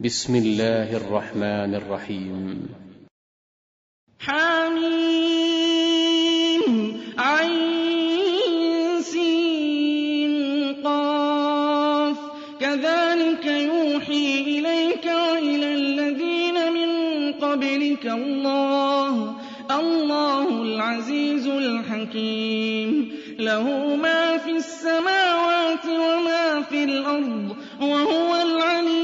بسم الله الرحمن الرحيم. حميم عين سين قاف. كذلك يوحي إليك وإلى الذين من قبلك الله. الله العزيز الحكيم. له ما في السماوات وما في الأرض وهو العلي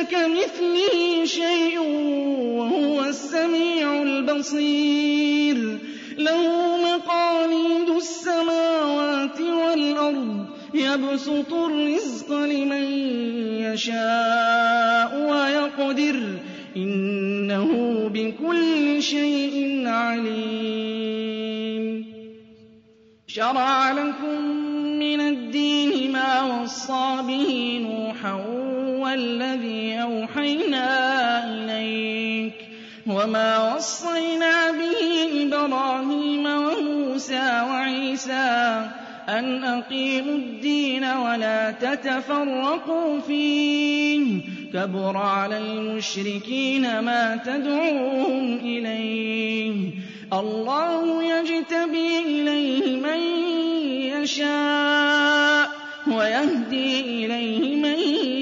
كمثله شيء وهو السميع البصير. له مقاليد السماوات والأرض يبسط الرزق لمن يشاء ويقدر. إنه بكل شيء عليم. شرع لكم من الدين ما وصى به نوحا والذي أوحينا إليك وما وصينا به إبراهيم وموسى وعيسى أن أقيموا الدين ولا تتفرقوا فيه كبر على المشركين ما تدعوهم إليه الله يجتبي إليه من يشاء ويهدي إليه من ينيب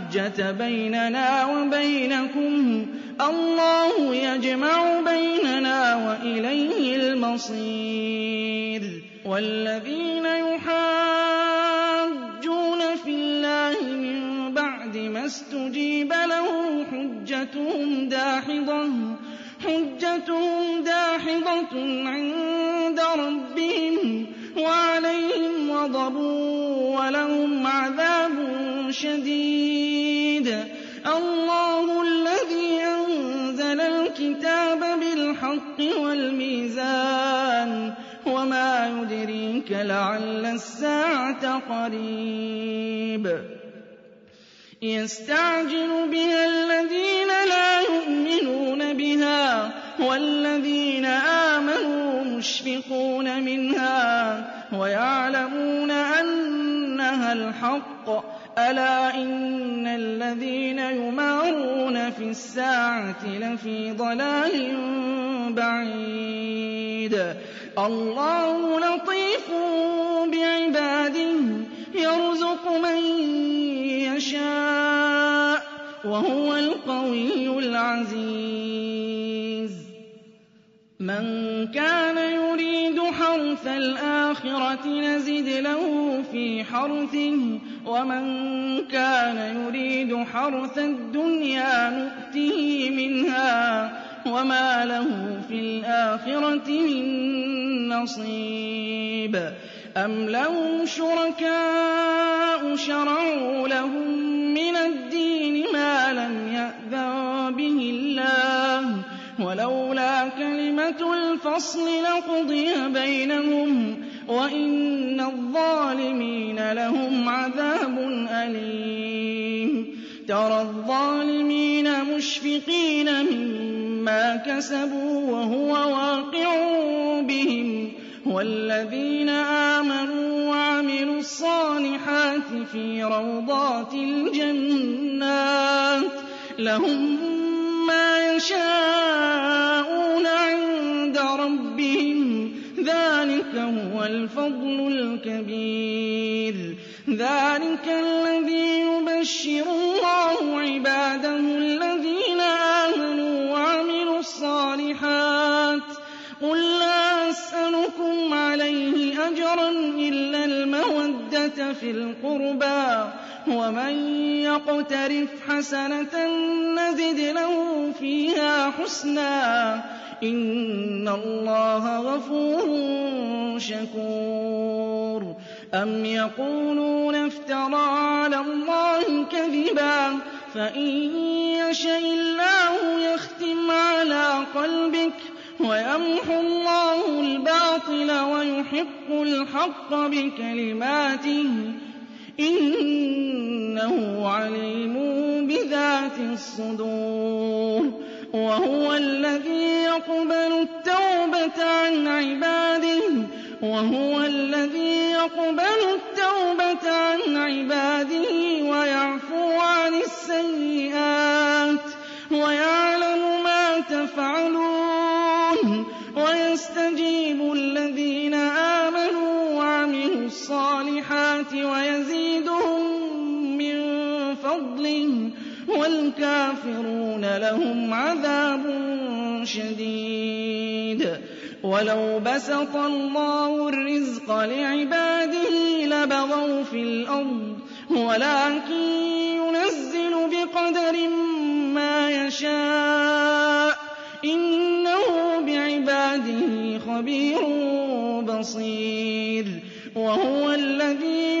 بيننا وبينكم. الله يجمع بيننا وإليه المصير. والذين يحاجون في الله من بعد ما استجيب له حجتهم داحضة. حجتهم داحضة عند ربهم وعليهم غضب ولهم عذاب شديد. الله الذي أنزل الكتاب بالحق والميزان. وما يدريك لعل الساعة قريب. يستعجل بها الذين لا يؤمنون بها والذين آمنوا مشفقون منها ويعلمون أنها الحق. ألا إن الذين يمارون في الساعة لفي ضلال بعيد الله لطيف بعباده يرزق من يشاء وهو القوي العزيز. من كان حرث الآخرة نزد له في حرثه ومن كان يريد حرث الدنيا نؤته منها وما له في الآخرة من نصيب. أم لهم شركاء شرعوا لهم من الدين ما لم يأذن به الله؟ ولولا كلمة الفصل لقضي بينهم وإن الظالمين لهم عذاب أليم. ترى الظالمين مشفقين مما كسبوا وهو واقع بهم. والذين آمنوا وعملوا الصالحات في روضات الجنات لهم ما يشاءون عند ربهم. ذلك هو الفضل الكبير. ذلك الذي يبشر الله عباده الذين آمنوا وعملوا الصالحات. قل لا أسألكم عليه أجرا إلا المودة في القربى. ومن يقترف حسنة نزد له فيها حسنا. إن الله غفور شكور. أم يقولون افترى على الله كذبا. فإن يشأ الله يختم على قلبك ويمحو الله الباطل ويحق الحق بكلماته. إنه عليم بذات الصدور وهو الذي يقبل التوبة عن عباده وهو الذي يقبل التوبة عن عباده ويعفو عن السيئات ويعلم ما تفعلون والكافرون لهم عذاب شديد. ولو بسط الله الرزق لعباده لبغوا في الأرض ولكن ينزل بقدر ما يشاء إنه بعباده خبير بصير. وهو الذي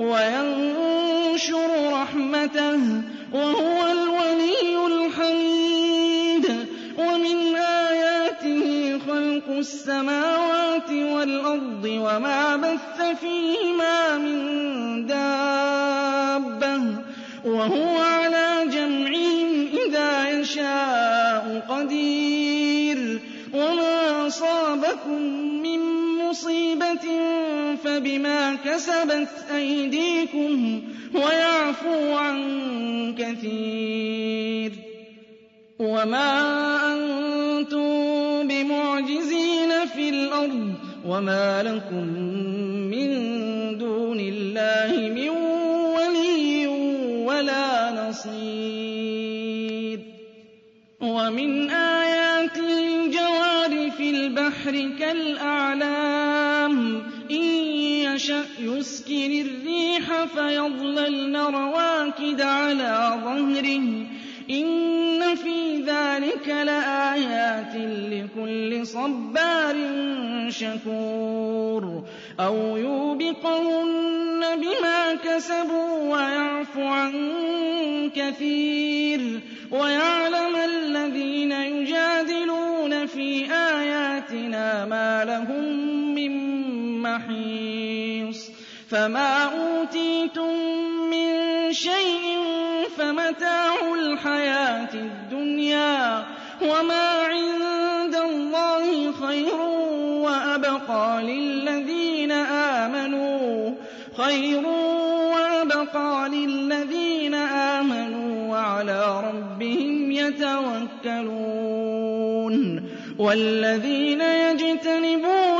وينشر رحمته وهو الولي الحميد ومن آياته خلق السماوات والأرض وما بث فيهما من دابة وهو على جمعهم إذا يشاء قدير وما أصابكم من مصيبة فبما كسبت أيديكم ويعفو عن كثير وما أنتم بمعجزين في الأرض وما لكم من دون الله من ولي ولا نصير ومن آياته الجوار في البحر كالأعلام يشأ يُسْكِنِ الرِّيحَ فَيَظْلَلْنَ رَوَاكِدَ عَلَىٰ ظَهْرِهِ إِنَّ فِي ذَٰلِكَ لَآيَاتٍ لِّكُلِّ صَبَّارٍ شَكُورٍ أَوْ يُوبِقَهُنَّ بِمَا كَسَبُوا وَيَعْفُ عَن كَثِيرٍ وَيَعْلَمَ الَّذِينَ يُجَادِلُونَ فِي آيَاتِنَا مَا لَهُم مِّن مَّحِيصٍ فَمَا أُوتِيتُم مِّن شَيْءٍ فَمَتَاعُ الْحَيَاةِ الدُّنْيَا ۖ وَمَا عِندَ اللَّهِ خَيْرٌ وَأَبْقَىٰ لِلَّذِينَ آمَنُوا وَعَلَىٰ رَبِّهِمْ يَتَوَكَّلُونَ وَالَّذِينَ يَجْتَنِبُونَ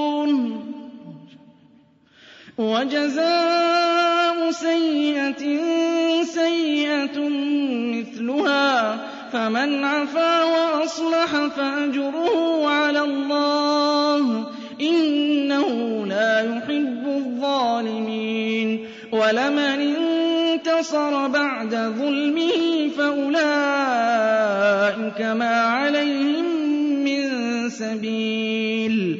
وَجَزَاءُ سَيِّئَةٍ سَيِّئَةٌ مِّثْلُهَا ۖ فَمَنْ عَفَا وَأَصْلَحَ فَأَجْرُهُ عَلَى اللَّهِ ۚ إِنَّهُ لَا يُحِبُّ الظَّالِمِينَ وَلَمَنِ انتَصَرَ بَعْدَ ظُلْمِهِ فَأُولَٰئِكَ مَا عَلَيْهِم مِّن سَبِيلٍ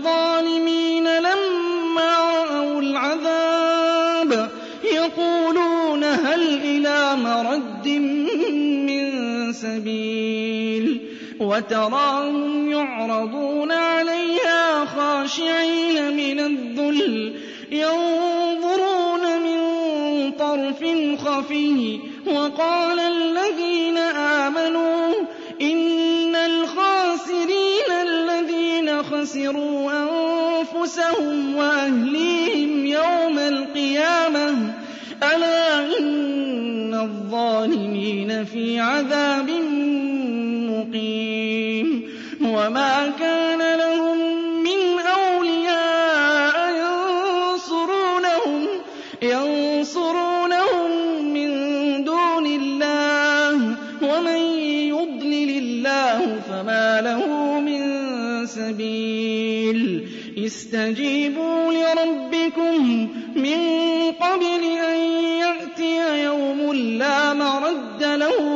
مَرَدٍّ مِّن سَبِيلٍ وَتَرَاهُمْ يُعْرَضُونَ عَلَيْهَا خَاشِعِينَ مِنَ الذُّلِّ يَنظُرُونَ مِن طَرْفٍ خَفِيٍّ وَقَالَ الَّذِينَ آمَنُوا إِنَّ الْخَاسِرِينَ الَّذِينَ خَسِرُوا أَنفُسَهُمْ وَأَهْلِيهِمْ يَوْمَ الْقِيَامَةِ ۗ أَلَا إِنَّ الظَّالِمِينَ فِي عَذَابٍ مُّقِيمٍ. وَمَا كَانَ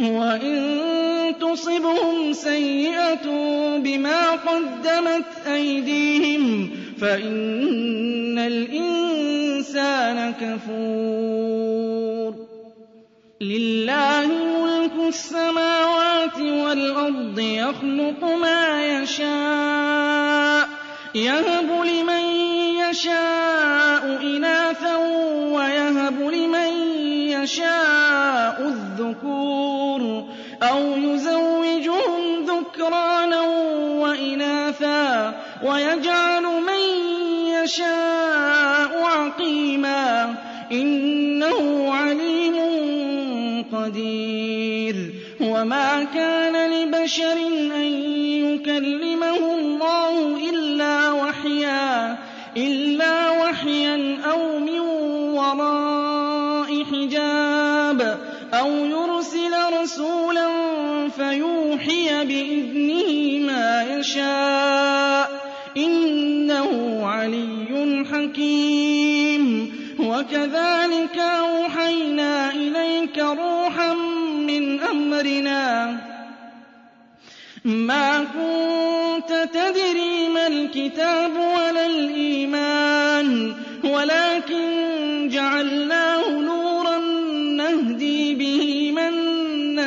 وَإِن تُصِبْهُمْ سَيِّئَةٌ بِمَا قَدَّمَتْ أَيْدِيهِمْ فَإِنَّ الْإِنسَانَ كَفُورٌ لِّلَّهِ مُلْكُ السَّمَاوَاتِ وَالْأَرْضِ ۖ يَخْلُقُ مَا يَشَاءُ ۚ يَهَبُ لِمَن يَشَاءُ إِنَاثًا وَيَهَبُ لِمَن يَشَاءُ الذُّكُورَ أَوْ يُزَوِّجُهُمْ ذُكْرَانًا وَإِنَاثًا ۖ وَيَجْعَلُ مَن يَشَاءُ عَقِيمًا ۚ إِنَّهُ عَلِيمٌ قَدِيرٌ وَمَا كَانَ لِبَشَرٍ أَن يُكَلِّمَهُ رَسُولًا فَيُوحِيَ بِإِذْنِهِ مَا يَشَاءُ ۚ إِنَّهُ عَلِيٌّ حَكِيمٌ وَكَذَٰلِكَ أَوْحَيْنَا إِلَيْكَ رُوحًا مِّنْ أَمْرِنَا مَا كُنتَ تَدْرِي مَا الْكِتَابُ وَلَا الْإِيمَانُ وَلَٰكِن جَعَلْنَاهُ